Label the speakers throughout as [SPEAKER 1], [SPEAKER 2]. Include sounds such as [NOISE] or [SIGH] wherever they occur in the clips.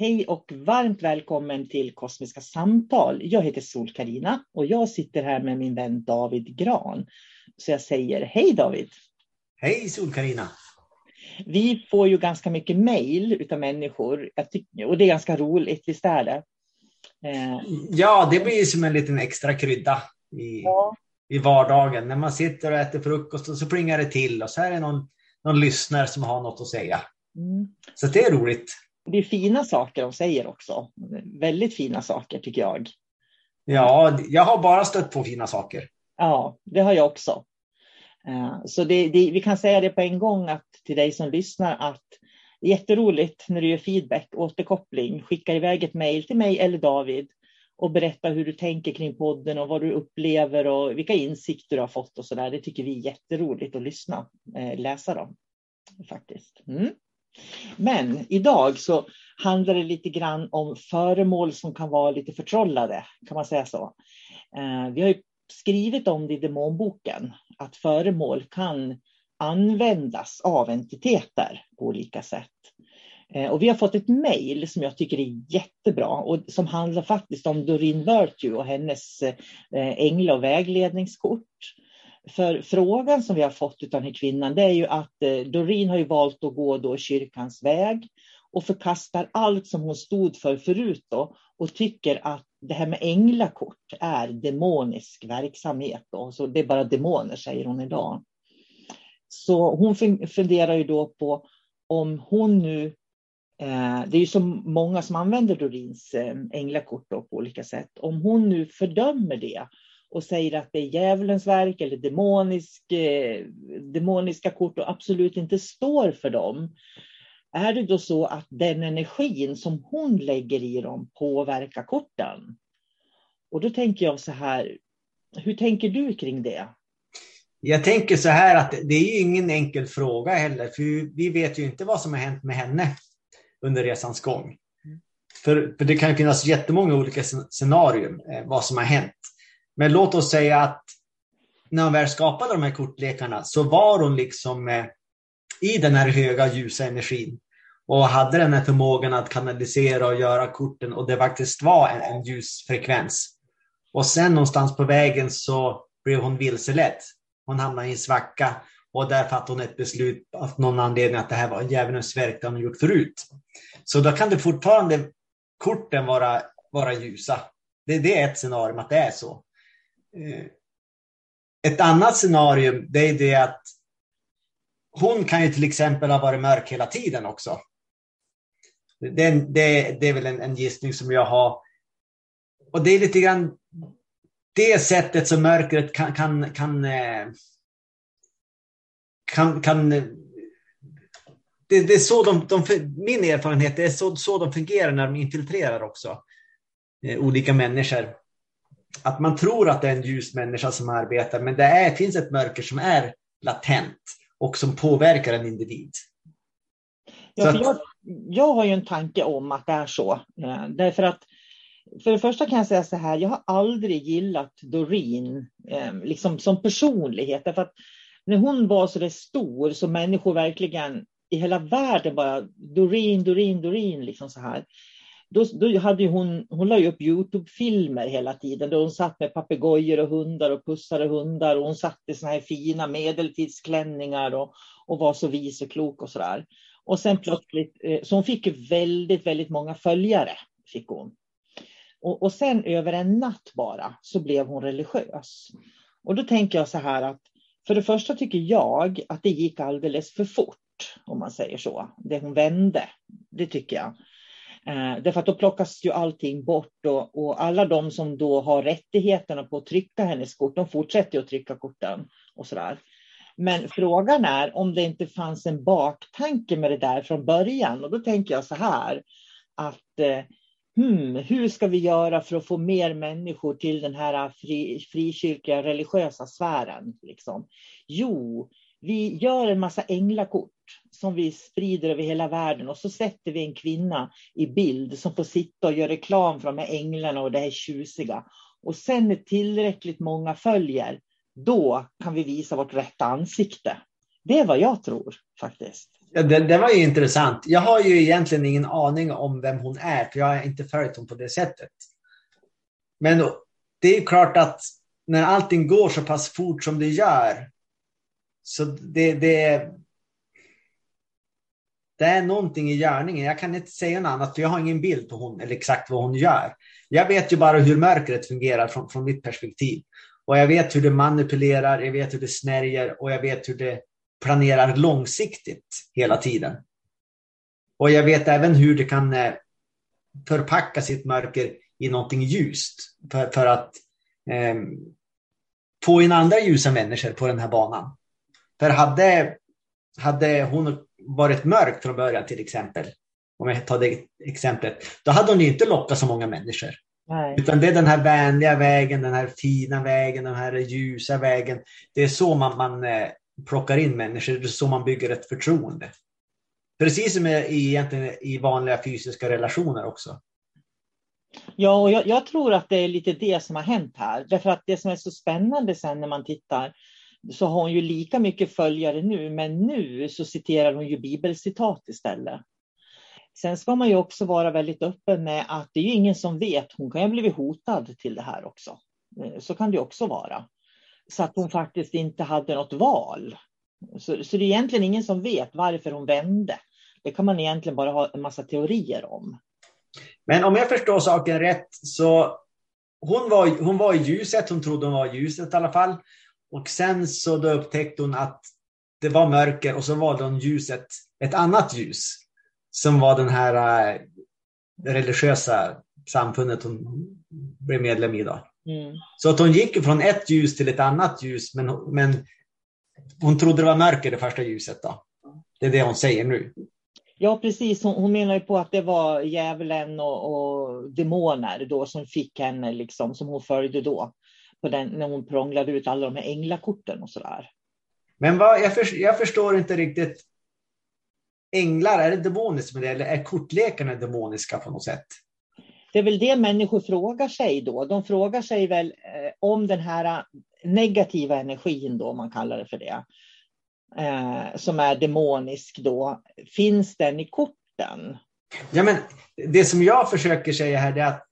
[SPEAKER 1] Hej och varmt välkommen till Kosmiska samtal. Jag heter sol karina och jag sitter här med min vän David Gran. Så jag säger hej David.
[SPEAKER 2] Hej sol karina
[SPEAKER 1] Vi får ju ganska mycket mejl utav människor och det är ganska roligt, visst är det?
[SPEAKER 2] Eh. Ja, det blir som en liten extra krydda i, ja. i vardagen. När man sitter och äter frukost och så plingar det till och så är det någon, någon lyssnare som har något att säga. Mm. Så det är roligt
[SPEAKER 1] det är fina saker de säger också. Väldigt fina saker tycker jag.
[SPEAKER 2] Ja, jag har bara stött på fina saker.
[SPEAKER 1] Ja, det har jag också. Eh, så det, det, vi kan säga det på en gång att till dig som lyssnar att det är jätteroligt när du gör feedback, återkoppling. Skicka iväg ett mejl till mig eller David och berätta hur du tänker kring podden och vad du upplever och vilka insikter du har fått och så där. Det tycker vi är jätteroligt att lyssna, eh, läsa dem faktiskt. Mm. Men idag så handlar det lite grann om föremål som kan vara lite förtrollade, kan man säga så. Eh, vi har skrivit om det i demonboken, att föremål kan användas av entiteter på olika sätt. Eh, och vi har fått ett mejl som jag tycker är jättebra och som handlar faktiskt om Doreen Virtue och hennes eh, ängla och vägledningskort. För frågan som vi har fått av den här kvinnan det är ju att eh, Doreen har ju valt att gå då kyrkans väg och förkastar allt som hon stod för förut då och tycker att det här med änglakort är demonisk verksamhet. Då. Så det är bara demoner säger hon idag. Så hon funderar ju då på om hon nu eh, det är ju så många som använder Dorins eh, änglakort på olika sätt. Om hon nu fördömer det och säger att det är djävulens verk eller demonisk, eh, demoniska kort och absolut inte står för dem. Är det då så att den energin som hon lägger i dem påverkar korten? Och då tänker jag så här, hur tänker du kring det?
[SPEAKER 2] Jag tänker så här att det är ingen enkel fråga heller, för vi vet ju inte vad som har hänt med henne under resans gång. För, för det kan finnas jättemånga olika scenarium eh, vad som har hänt. Men låt oss säga att när hon väl skapade de här kortlekarna så var hon liksom eh, i den här höga ljusa energin och hade den här förmågan att kanalisera och göra korten och det faktiskt var en, en ljusfrekvens. Och sen någonstans på vägen så blev hon vilseledd. Hon hamnade i en svacka och där fattade hon ett beslut av någon anledning att det här var djävulens verk, det hon gjort förut. Så då kan det fortfarande korten vara, vara ljusa. Det, det är ett scenario att det är så. Eh, ett annat scenario det är det att hon kan ju till exempel ha varit mörk hela tiden också. Det, det, det är väl en, en gissning som jag har. Och det är lite grann det sättet som mörkret kan, kan, kan, eh, kan, kan eh, det, det, är så de, de, min erfarenhet det är så, så de fungerar när de infiltrerar också eh, olika människor. Att man tror att det är en ljus människa som arbetar, men det är, finns ett mörker som är latent och som påverkar en individ.
[SPEAKER 1] Ja, att... jag, jag har ju en tanke om att det är så. Eh, därför att för det första kan jag säga så här, jag har aldrig gillat Doreen eh, liksom som personlighet. Därför att när hon var så där stor så människor verkligen i hela världen bara Doreen, Doreen, Doreen liksom så här. Då, då hade hon, hon la upp Youtube-filmer hela tiden där hon satt med papegojor och hundar och pussade hundar och hon satt i såna här fina medeltidsklänningar och, och var så vis och klok och så där. Och sen plötsligt, eh, så hon fick väldigt, väldigt många följare. Fick hon. Och, och sen över en natt bara så blev hon religiös. Och då tänker jag så här att för det första tycker jag att det gick alldeles för fort, om man säger så. Det hon vände, det tycker jag. Eh, därför att då plockas ju allting bort och, och, alla de som då har rättigheterna på att trycka hennes kort, de fortsätter att trycka korten och sådär. Men frågan är om det inte fanns en baktanke med det där från början. Och då tänker jag så här att eh, hmm, hur ska vi göra för att få mer människor till den här fri, frikyrkliga religiösa sfären? Liksom? Jo, vi gör en massa änglakort som vi sprider över hela världen och så sätter vi en kvinna i bild som får sitta och göra reklam för de här änglarna och det här tjusiga. Och sen när tillräckligt många följer, då kan vi visa vårt rätta ansikte. Det är vad jag tror faktiskt.
[SPEAKER 2] Ja, det, det, var ju intressant. Jag har ju egentligen ingen aning om vem hon är, för jag har inte följt hon på det sättet. Men det är klart att när allting går så pass fort som det gör, så det, det, det är någonting i gärningen. Jag kan inte säga något annat, för jag har ingen bild på hon eller exakt vad hon gör. Jag vet ju bara hur mörkret fungerar från, från mitt perspektiv. Och jag vet hur det manipulerar, jag vet hur det snärjer och jag vet hur det planerar långsiktigt hela tiden. Och jag vet även hur det kan eh, förpacka sitt mörker i någonting ljust för, för att eh, få in andra ljusa människor på den här banan. För hade, hade hon varit mörk från början till exempel, om jag tar det exemplet, då hade hon inte lockat så många människor. Nej. Utan det är den här vänliga vägen, den här fina vägen, den här ljusa vägen. Det är så man, man eh, plockar in människor, det är så man bygger ett förtroende. Precis som i, egentligen i vanliga fysiska relationer också.
[SPEAKER 1] Ja, och jag, jag, tror att det är lite det som har hänt här. Därför att det som är så spännande sen när man tittar så har hon ju lika mycket följare nu, men nu så citerar hon ju bibelcitat istället. Sen ska man ju också vara väldigt öppen med att det är ju ingen som vet. Hon kan ju ha blivit hotad till det här också. Eh, så kan det också vara. Så att hon faktiskt inte hade något val. Så, så det är egentligen ingen som vet varför hon vände. Det kan man egentligen bara ha en massa teorier om.
[SPEAKER 2] Men om jag förstår saken rätt så hon var, hon var i ljuset, hon trodde hon var i ljuset i alla fall. Och sen så då upptäckte hon att det var mörker och så valde hon ljuset, ett annat ljus. Som var den här äh, religiösa samfundet hon blev medlem i. Då. Mm. Så att hon gick från ett ljus till ett annat ljus, men, men hon trodde det var mörker det första ljuset. Då. Det är det hon säger nu.
[SPEAKER 1] Ja, precis. Hon, hon menar ju på att det var djävulen och, och demoner då som fick henne, liksom, som hon följde då, på den, när hon prånglade ut alla de här änglakorten och sådär.
[SPEAKER 2] Men vad, jag, för, jag förstår inte riktigt. Änglar, är det demoniskt med det eller är kortlekarna demoniska på något sätt?
[SPEAKER 1] Det är väl det människor frågar sig då. De frågar sig väl eh, om den här negativa energin då, om man kallar det för det, eh, som är demonisk då, finns den i korten?
[SPEAKER 2] Ja, men det som jag försöker säga här är att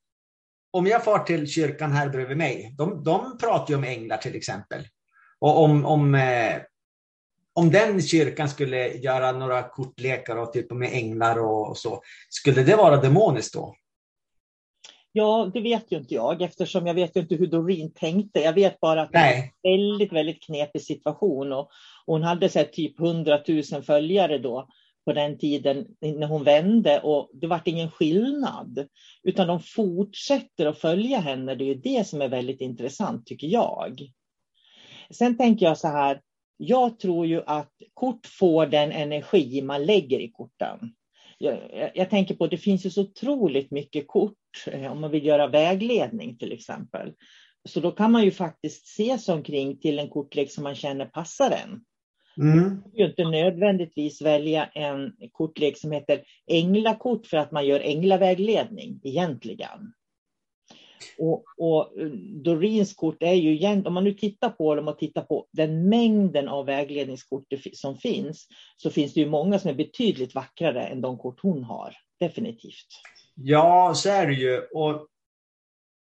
[SPEAKER 2] om jag far till kyrkan här bredvid mig, de, de pratar ju om änglar till exempel. Och om, om, eh, om den kyrkan skulle göra några kortlekar och typ med änglar och så, skulle det vara demoniskt då?
[SPEAKER 1] Ja, det vet ju inte jag eftersom jag vet ju inte hur Doreen tänkte. Jag vet bara att Nej. det var en väldigt, väldigt knepig situation och hon hade så typ 100 000 följare då på den tiden när hon vände och det var ingen skillnad. Utan de fortsätter att följa henne. Det är det som är väldigt intressant tycker jag. Sen tänker jag så här. Jag tror ju att kort får den energi man lägger i korten. Jag, jag, jag tänker på att det finns ju så otroligt mycket kort eh, om man vill göra vägledning till exempel. Så då kan man ju faktiskt se sig omkring till en kortlek som man känner passar en. Mm. Man ju inte nödvändigtvis välja en kortlek som heter änglakort för att man gör änglavägledning egentligen. Och, och eh, Doreens kort är ju egentligen, om man nu tittar på dem och tittar på den mängden av vägledningskort som finns, så finns det ju många som är betydligt vackrare än de kort hon har. Definitivt.
[SPEAKER 2] Ja, så är det ju. Och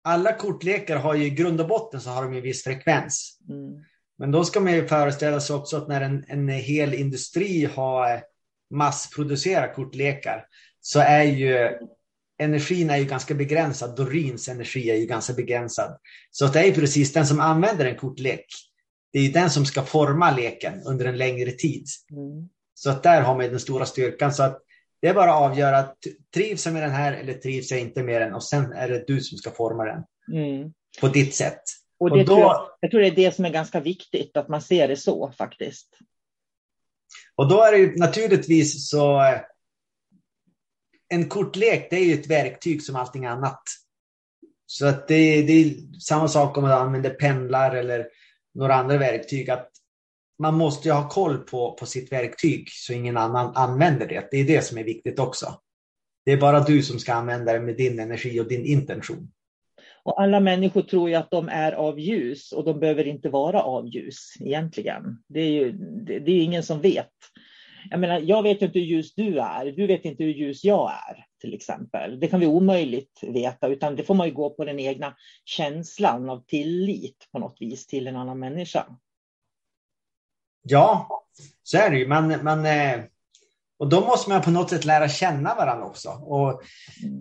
[SPEAKER 2] alla kortlekar har ju i grund och botten så har de en viss frekvens. Mm. Men då ska man ju föreställa sig också att när en, en hel industri har massproducerat kortlekar så är ju energin är ju ganska begränsad. Dorins energi är ju ganska begränsad. Så det är precis den som använder en kortlek. Det är den som ska forma leken under en längre tid. Mm. Så att där har man den stora styrkan. Så att det är bara att avgöra, trivs jag med den här eller trivs jag inte med den? Och sen är det du som ska forma den mm. på ditt sätt.
[SPEAKER 1] Och, det och då, tror jag, jag, tror det är det som är ganska viktigt, att man ser det så faktiskt.
[SPEAKER 2] Och då är det ju naturligtvis så en kortlek det är ju ett verktyg som allting annat. Så att det, det är samma sak om man använder pendlar eller några andra verktyg. Att man måste ju ha koll på, på sitt verktyg så ingen annan använder det. Det är det som är viktigt också. Det är bara du som ska använda det med din energi och din intention.
[SPEAKER 1] Och alla människor tror ju att de är av ljus och de behöver inte vara av ljus egentligen. Det är ju det, det är ingen som vet. Jag menar, jag vet inte hur ljus du är. Du vet inte hur ljus jag är, till exempel. Det kan vi omöjligt veta, utan det får man ju gå på den egna känslan av tillit på något vis till en annan människa.
[SPEAKER 2] Ja, så är det ju. men, men eh, och då måste man på något sätt lära känna varandra också och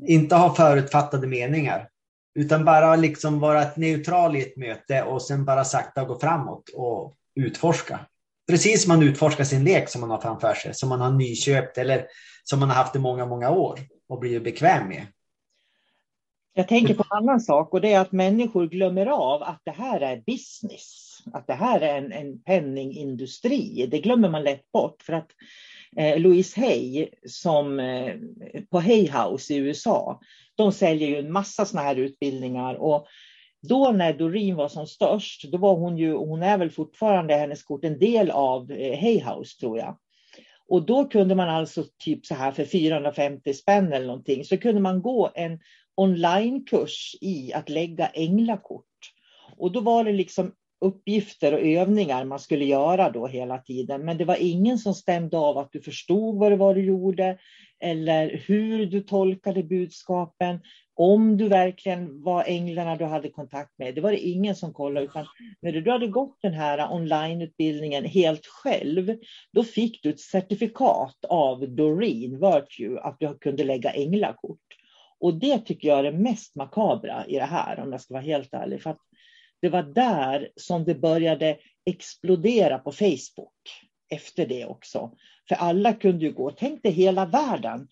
[SPEAKER 2] inte ha förutfattade meningar. Utan bara liksom vara neutral i ett möte och sen bara sakta gå framåt och utforska. Precis som man utforskar sin lek som man har framför sig, som man har nyköpt eller som man har haft i många, många år och blir bekväm med.
[SPEAKER 1] Jag tänker på en annan sak och det är att människor glömmer av att det här är business. Att det här är en, en penningindustri. Det glömmer man lätt bort för att eh, Louise Hay som eh, på Hay House i USA, de säljer ju en massa sådana här utbildningar och då när Doreen var som störst, då var hon ju, hon är väl fortfarande hennes kort en del av eh, Hay House tror jag. Och då kunde man alltså typ så här för 450 spänn eller någonting så kunde man gå en onlinekurs i att lägga änglakort. Och då var det liksom uppgifter och övningar man skulle göra då hela tiden. Men det var ingen som stämde av att du förstod vad det var du gjorde eller hur du tolkade budskapen om du verkligen var änglarna du hade kontakt med. Det var det ingen som kollade, utan när du hade gått den här onlineutbildningen helt själv, då fick du ett certifikat av Doreen Virtue att du kunde lägga änglakort. Och det tycker jag är det mest makabra i det här, om jag ska vara helt ärlig. För att det var där som det började explodera på Facebook efter det också. För alla kunde ju gå, tänk dig hela världen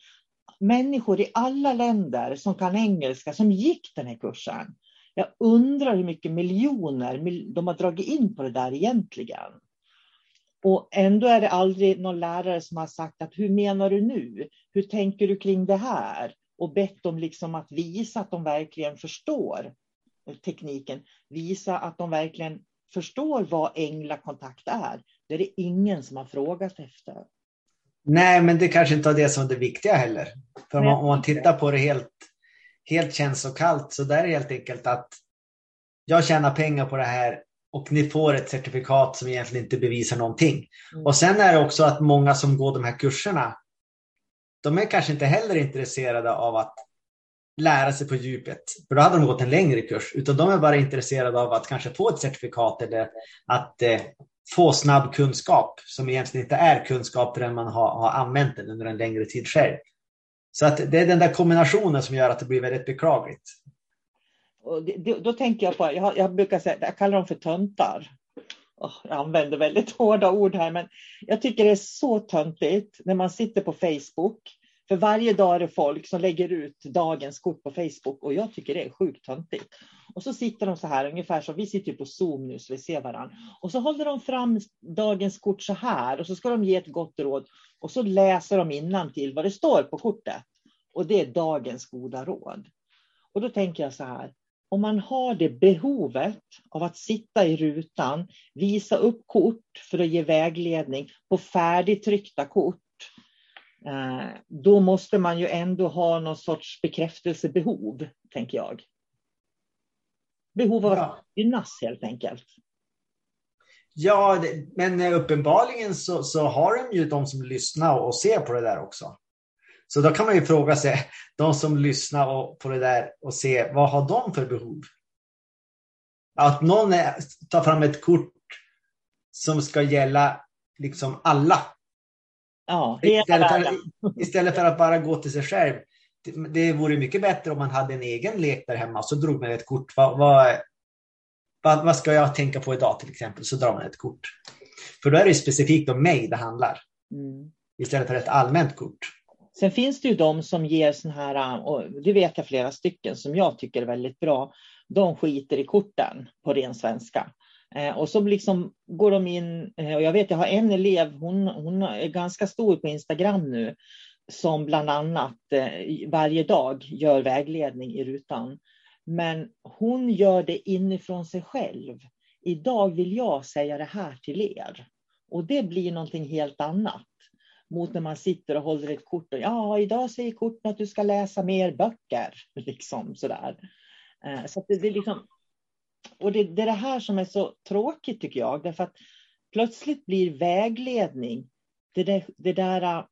[SPEAKER 1] människor i alla länder som kan engelska som gick den här kursen. Jag undrar hur mycket miljoner de har dragit in på det där egentligen. Och ändå är det aldrig någon lärare som har sagt att hur menar du nu? Hur tänker du kring det här? Och bett dem liksom att visa att de verkligen förstår tekniken. Visa att de verkligen förstår vad änglakontakt är. Det är det ingen som har frågat efter.
[SPEAKER 2] Nej, men det kanske inte är det som är det viktiga heller. För om man, om man tittar på det helt, helt känslokallt så där är det helt enkelt att jag tjänar pengar på det här och ni får ett certifikat som egentligen inte bevisar någonting. Mm. Och sen är det också att många som går de här kurserna, de är kanske inte heller intresserade av att lära sig på djupet, för då hade de gått en längre kurs, utan de är bara intresserade av att kanske få ett certifikat eller att eh, få snabb kunskap som egentligen inte är kunskap förrän man har, har använt den under en längre tid själv. Så att det är den där kombinationen som gör att det blir väldigt beklagligt.
[SPEAKER 1] Och det, då tänker jag på, jag, jag brukar säga, jag kallar dem för töntar. Oh, jag använder väldigt [LAUGHS] hårda ord här, men jag tycker det är så töntigt när man sitter på Facebook. För varje dag är det folk som lägger ut dagens kort på Facebook och jag tycker det är sjukt töntigt. Och så sitter de så här, ungefär som vi sitter på Zoom nu så vi ser varandra. Och så håller de fram dagens kort så här och så ska de ge ett gott råd. Och så läser de till vad det står på kortet. Och det är dagens goda råd. Och då tänker jag så här, om man har det behovet av att sitta i rutan, visa upp kort för att ge vägledning på färdigtryckta kort, då måste man ju ändå ha någon sorts bekräftelsebehov, tänker jag. Behov av att gynnas helt enkelt.
[SPEAKER 2] Ja, men uppenbarligen så, så har de ju de som lyssnar och ser på det där också. Så då kan man ju fråga sig, [LAUGHS] de som lyssnar på det där och ser, vad har de för behov? Att någon är, tar fram ett kort som ska gälla liksom alla.
[SPEAKER 1] Ja,
[SPEAKER 2] istället, för, istället för att bara gå till sig själv. Det, det vore mycket bättre om man hade en egen lek där hemma så drog man ett kort. Vad, vad, vad, vad ska jag tänka på idag till exempel? Så drar man ett kort. För då är det specifikt om mig det handlar. Mm. Istället för ett allmänt kort.
[SPEAKER 1] Sen finns det ju de som ger sån här, och det vet jag flera stycken som jag tycker är väldigt bra. De skiter i korten på ren svenska. Eh, och så liksom går de in, eh, och jag vet jag har en elev, hon, hon är ganska stor på Instagram nu, som bland annat eh, varje dag gör vägledning i rutan. Men hon gör det inifrån sig själv. Idag vill jag säga det här till er. Och det blir någonting helt annat mot när man sitter och håller ett kort och ja, idag säger korten att du ska läsa mer böcker. [LAUGHS] Liksom sådär. Så det, det, liksom, och det, det är det här som är så tråkigt tycker jag, därför att plötsligt blir vägledning det där, det där uh,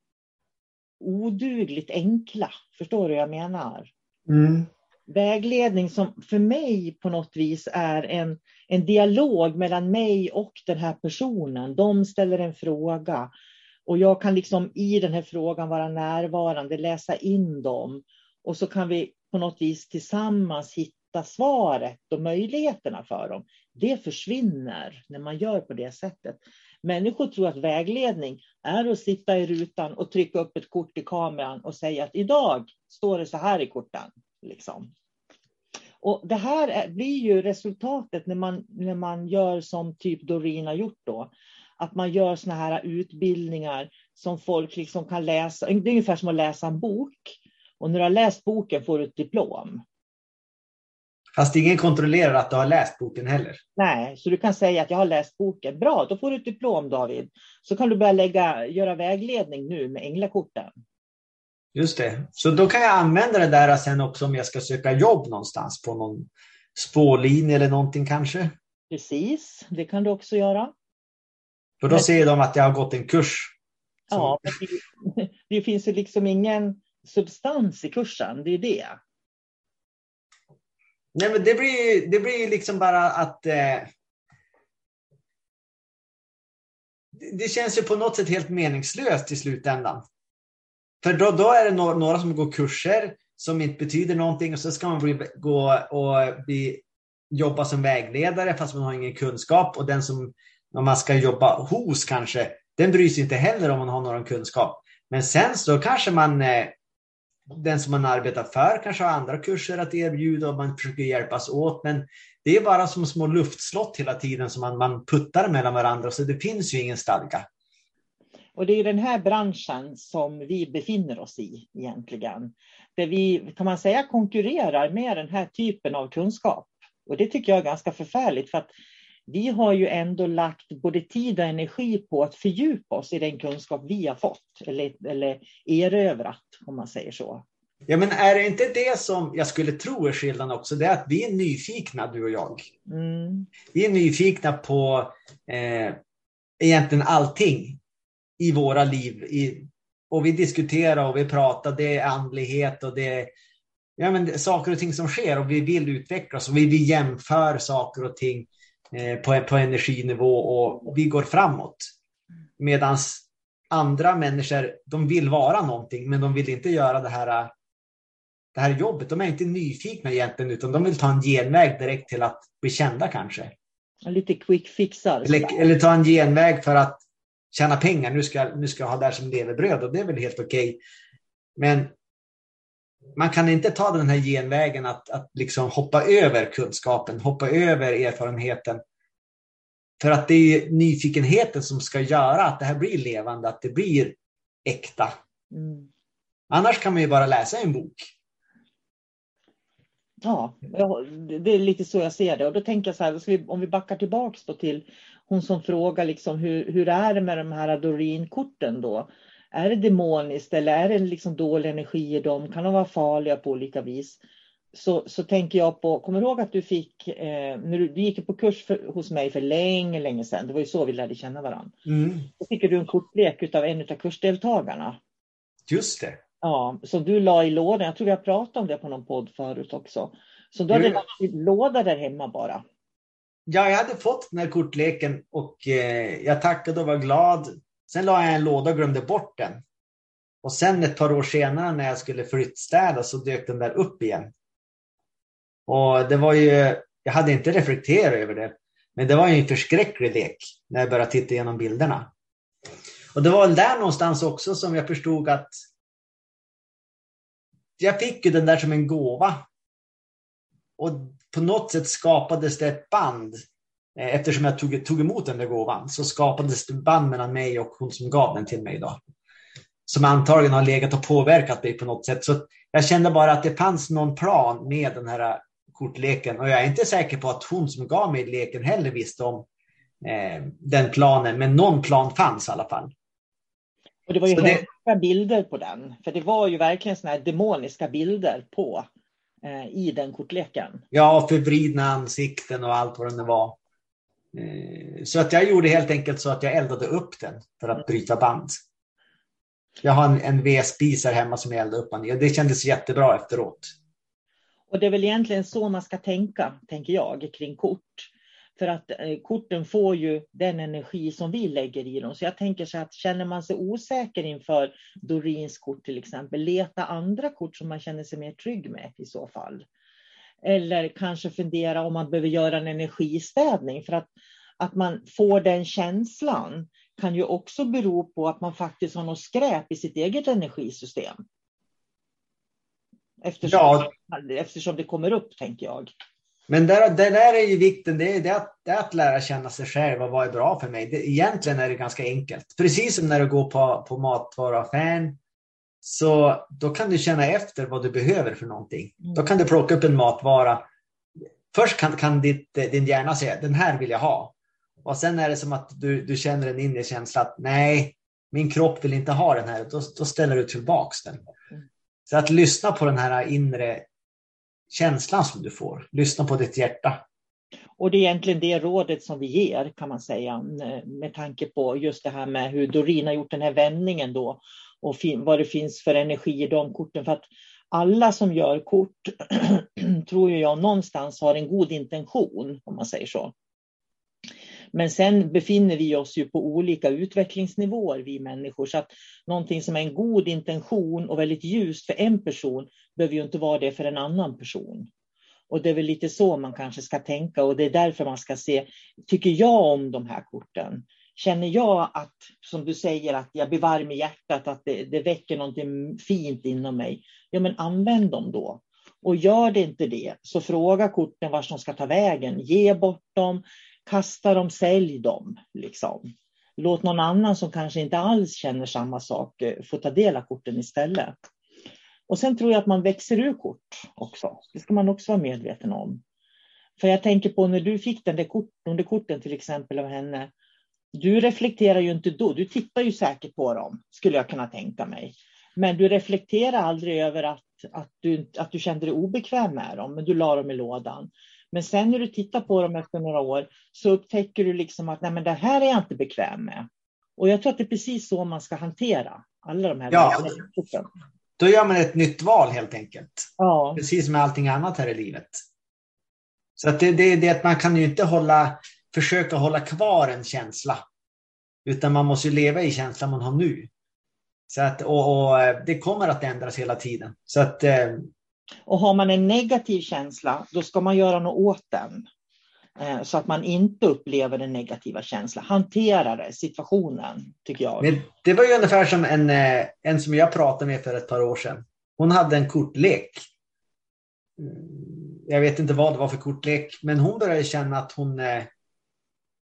[SPEAKER 1] odugligt enkla. Förstår du vad jag menar? Mm. Vägledning som för mig på något vis är en, en dialog mellan mig och den här personen. De ställer en fråga. Och jag kan liksom i den här frågan vara närvarande, läsa in dem. Och så kan vi på något vis tillsammans hitta svaret och möjligheterna för dem. Det försvinner när man gör på det sättet. Människor tror att vägledning är att sitta i rutan och trycka upp ett kort i kameran och säga att idag står det så här i korten. Liksom. Och det här blir ju resultatet när man, när man gör som typ Doreen har gjort då att man gör såna här utbildningar som folk liksom kan läsa. Det är ungefär som att läsa en bok. Och när du har läst boken får du ett diplom.
[SPEAKER 2] Fast ingen kontrollerar att du har läst boken heller.
[SPEAKER 1] Nej, så du kan säga att jag har läst boken. Bra, då får du ett diplom David. Så kan du börja lägga, göra vägledning nu med änglakorten.
[SPEAKER 2] Just det. Så då kan jag använda det där sen också om jag ska söka jobb någonstans på någon spårlinje eller någonting kanske?
[SPEAKER 1] Precis, det kan du också göra.
[SPEAKER 2] För då ser de att jag har gått en kurs.
[SPEAKER 1] Ja, men det, [LAUGHS] det finns ju liksom ingen substans i kursen, det är det.
[SPEAKER 2] Nej, men det blir, det blir liksom bara att eh, det känns ju på något sätt helt meningslöst i slutändan. För då, då är det några, som går kurser som inte betyder någonting och så ska man bli, gå och bli, jobba som vägledare fast man har ingen kunskap och den som man ska jobba hos kanske, den bryr sig inte heller om man har någon kunskap. Men sen så kanske man eh, den som man arbetar för kanske har andra kurser att erbjuda och man försöker hjälpas åt. Men det är bara som små luftslott hela tiden som man, man puttar mellan varandra så det finns ju ingen stadga.
[SPEAKER 1] Och det är den här branschen som vi befinner oss i egentligen. Där vi, kan man säga, konkurrerar med den här typen av kunskap. Och det tycker jag är ganska förfärligt för att vi har ju ändå lagt både tid och energi på att fördjupa oss i den kunskap vi har fått eller, eller erövrat om man säger så.
[SPEAKER 2] Ja, men är det inte det som jag skulle tro är skillnaden också? Det är att vi är nyfikna, du och jag. Mm. Vi är nyfikna på eh, egentligen allting i våra liv. I, och vi diskuterar och vi pratar, det är andlighet och det är ja, men, saker och ting som sker och vi vill utvecklas och vi, vi jämför saker och ting på, på energinivå och vi går framåt. Medan andra människor, de vill vara någonting men de vill inte göra det här, det här jobbet. De är inte nyfikna egentligen utan de vill ta en genväg direkt till att bli kända kanske.
[SPEAKER 1] Lite quick fixar.
[SPEAKER 2] Eller, eller ta en genväg för att tjäna pengar. Nu ska, nu ska jag ha det här som levebröd och det är väl helt okej. Okay. Men man kan inte ta den här genvägen att, att liksom hoppa över kunskapen, hoppa över erfarenheten. För att det är nyfikenheten som ska göra att det här blir levande, att det blir äkta. Mm. Annars kan man ju bara läsa en bok.
[SPEAKER 1] Ja, det är lite så jag ser det. Och då tänker jag så här, om vi backar tillbaks till hon som frågar liksom hur, hur är det med de här Doreen-korten då? Är det demoniskt eller är det liksom dålig energi i dem? Kan de vara farliga på olika vis? Så, så tänker jag på, kommer du ihåg att du fick, eh, när du, du gick på kurs för, hos mig för länge, länge sedan, det var ju så vi lärde känna varandra. Mm. Då fick du en kortlek av en av kursdeltagarna.
[SPEAKER 2] Just det.
[SPEAKER 1] Ja, som du la i lådan. Jag tror vi har pratat om det på någon podd förut också. Så du hade lagt i låda där hemma bara.
[SPEAKER 2] Ja, jag hade fått den här kortleken och eh, jag tackade och var glad. Sen la jag en låda och glömde bort den. Och sen ett par år senare när jag skulle flyttstäda så dök den där upp igen. Och det var ju, jag hade inte reflekterat över det, men det var ju en förskräcklig lek när jag började titta igenom bilderna. Och det var där någonstans också som jag förstod att jag fick ju den där som en gåva. Och på något sätt skapades det ett band. Eh, eftersom jag tog, tog emot den där gåvan så skapades det band mellan mig och hon som gav den till mig. Då. Som antagligen har legat och påverkat mig på något sätt. Så jag kände bara att det fanns någon plan med den här kortleken. Och jag är inte säker på att hon som gav mig leken heller visste om eh, den planen. Men någon plan fanns i alla fall.
[SPEAKER 1] Och det var ju det... bilder på den. För det var ju verkligen såna här demoniska bilder på eh, i den kortleken.
[SPEAKER 2] Ja, förvridna ansikten och allt vad det var. Eh, så att jag gjorde helt enkelt så att jag eldade upp den för att bryta band. Jag har en, en vedspis här hemma som jag eldade upp den Det kändes jättebra efteråt.
[SPEAKER 1] Och det är väl egentligen så man ska tänka, tänker jag, kring kort. För att eh, korten får ju den energi som vi lägger i dem. Så jag tänker så att känner man sig osäker inför Dorins kort till exempel, leta andra kort som man känner sig mer trygg med i så fall. Eller kanske fundera om man behöver göra en energistädning. För att, att man får den känslan kan ju också bero på att man faktiskt har något skräp i sitt eget energisystem. Eftersom, ja. eftersom det kommer upp, tänker jag.
[SPEAKER 2] Men där, där är ju vikten, det är, det, att, det är att lära känna sig själv och vad är bra för mig. Det, egentligen är det ganska enkelt. Precis som när du går på, på matvaruaffären så då kan du känna efter vad du behöver för någonting. Mm. Då kan du plocka upp en matvara. Först kan, kan ditt, din hjärna säga den här vill jag ha. Och sen är det som att du, du känner en inre känsla att nej, min kropp vill inte ha den här. Då, då ställer du tillbaks den. Mm. Så att lyssna på den här inre känslan som du får. Lyssna på ditt hjärta.
[SPEAKER 1] Och det är egentligen det rådet som vi ger kan man säga med tanke på just det här med hur Dorina gjort den här vändningen då och vad det finns för energi i de korten. För att alla som gör kort [CLEARS THROAT] tror jag någonstans har en god intention om man säger så. Men sen befinner vi oss ju på olika utvecklingsnivåer, vi människor. Så att någonting som är en god intention och väldigt ljust för en person behöver ju inte vara det för en annan person. Och det är väl lite så man kanske ska tänka och det är därför man ska se, tycker jag om de här korten? Känner jag att, som du säger, att jag blir varm i hjärtat, att det, det väcker någonting fint inom mig, ja men använd dem då. Och gör det inte det, så fråga korten vart de ska ta vägen. Ge bort dem, kasta dem, sälj dem. Liksom. Låt någon annan som kanske inte alls känner samma sak eh, få ta del av korten istället. Och sen tror jag att man växer ur kort också. Det ska man också vara medveten om. För jag tänker på när du fick den där kort, de där korten till exempel av henne. Du reflekterar ju inte då, du tittar ju säkert på dem, skulle jag kunna tänka mig. Men du reflekterar aldrig över att, att, du, att du kände dig obekväm med dem, men du la dem i lådan. Men sen när du tittar på dem efter några år så upptäcker du liksom att nej, men det här är jag inte bekväm med. Och jag tror att det är precis så man ska hantera alla de här
[SPEAKER 2] ja, korten. Då gör man ett nytt val helt enkelt. Ja. Precis som med allting annat här i livet. Så att det, det, det att man kan ju inte hålla, försöka hålla kvar en känsla. Utan man måste leva i känslan man har nu. Så att, och, och, det kommer att ändras hela tiden. Så att, eh...
[SPEAKER 1] Och har man en negativ känsla, då ska man göra något åt den. Eh, så att man inte upplever den negativa känslan. Hantera det, situationen, tycker jag.
[SPEAKER 2] Men det var ju ungefär som en, eh, en som jag pratade med för ett par år sedan. Hon hade en kortlek. Mm, jag vet inte vad det var för kortlek, men hon började känna att hon, eh,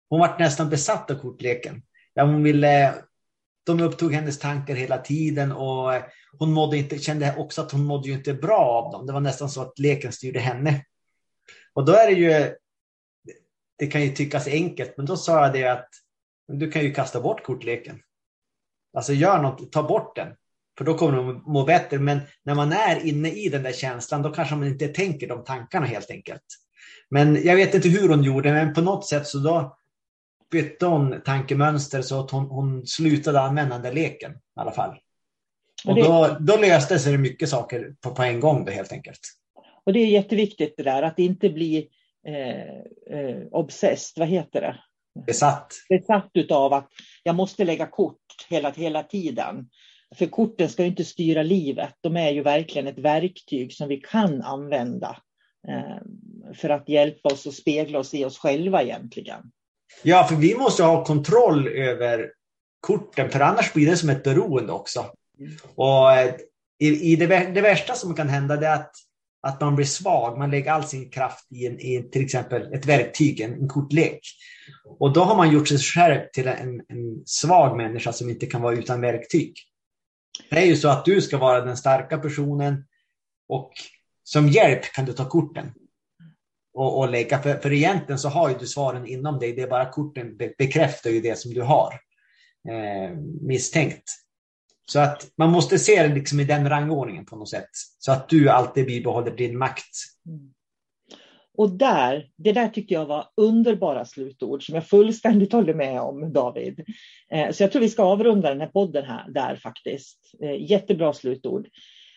[SPEAKER 2] hon var nästan besatt av kortleken. Ja, hon ville, de upptog hennes tankar hela tiden och hon mådde inte, kände också att hon mådde ju inte bra av dem. Det var nästan så att leken styrde henne. Och då är det ju det kan ju tyckas enkelt, men då sa jag det att du kan ju kasta bort kortleken. Alltså gör något, ta bort den. För då kommer de må bättre. Men när man är inne i den där känslan, då kanske man inte tänker de tankarna helt enkelt. Men jag vet inte hur hon gjorde, men på något sätt så då bytte hon tankemönster så att hon, hon slutade använda den där leken i alla fall. Och då, då löste sig mycket saker på, på en gång då, helt enkelt.
[SPEAKER 1] Och det är jätteviktigt det där, att inte bli eh, eh, obsessed, vad heter det?
[SPEAKER 2] Besatt.
[SPEAKER 1] Besatt utav att jag måste lägga kort hela, hela tiden. För korten ska inte styra livet. De är ju verkligen ett verktyg som vi kan använda eh, för att hjälpa oss och spegla oss i oss själva egentligen.
[SPEAKER 2] Ja, för vi måste ha kontroll över korten, för annars blir det som ett beroende också. Och eh, i, i det, det, värsta som kan hända är att att man blir svag. Man lägger all sin kraft i, en, i till exempel ett verktyg, en, en kortlek. Och då har man gjort sig själv till en, en svag människa som inte kan vara utan verktyg. Det är ju så att du ska vara den starka personen och som hjälp kan du ta korten och, och lägga. För, för egentligen så har ju du svaren inom dig. Det är bara korten bekräftar ju det som du har eh, misstänkt. Så att man måste se det liksom i den rangordningen på något sätt. Så att du alltid bibehåller din makt. Mm.
[SPEAKER 1] Och där, det där tyckte jag var underbara slutord som jag fullständigt håller med om, David. Eh, så jag tror vi ska avrunda den här podden här, där faktiskt. Eh, jättebra slutord.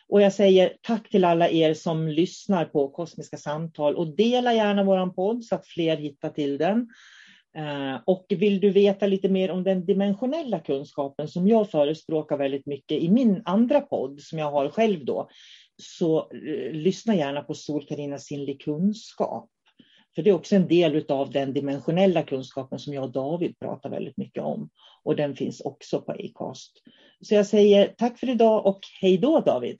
[SPEAKER 1] Och jag säger tack till alla er som lyssnar på Kosmiska samtal och dela gärna vår podd så att fler hittar till den. Eh, och vill du veta lite mer om den dimensionella kunskapen som jag förespråkar väldigt mycket i min andra podd som jag har själv då, så eh, lyssna gärna på Sol-Carina sinnlig kunskap. För det är också en del av den dimensionella kunskapen som jag och David pratar väldigt mycket om. Och den finns också på Acast. Så jag säger tack för idag och hej då David.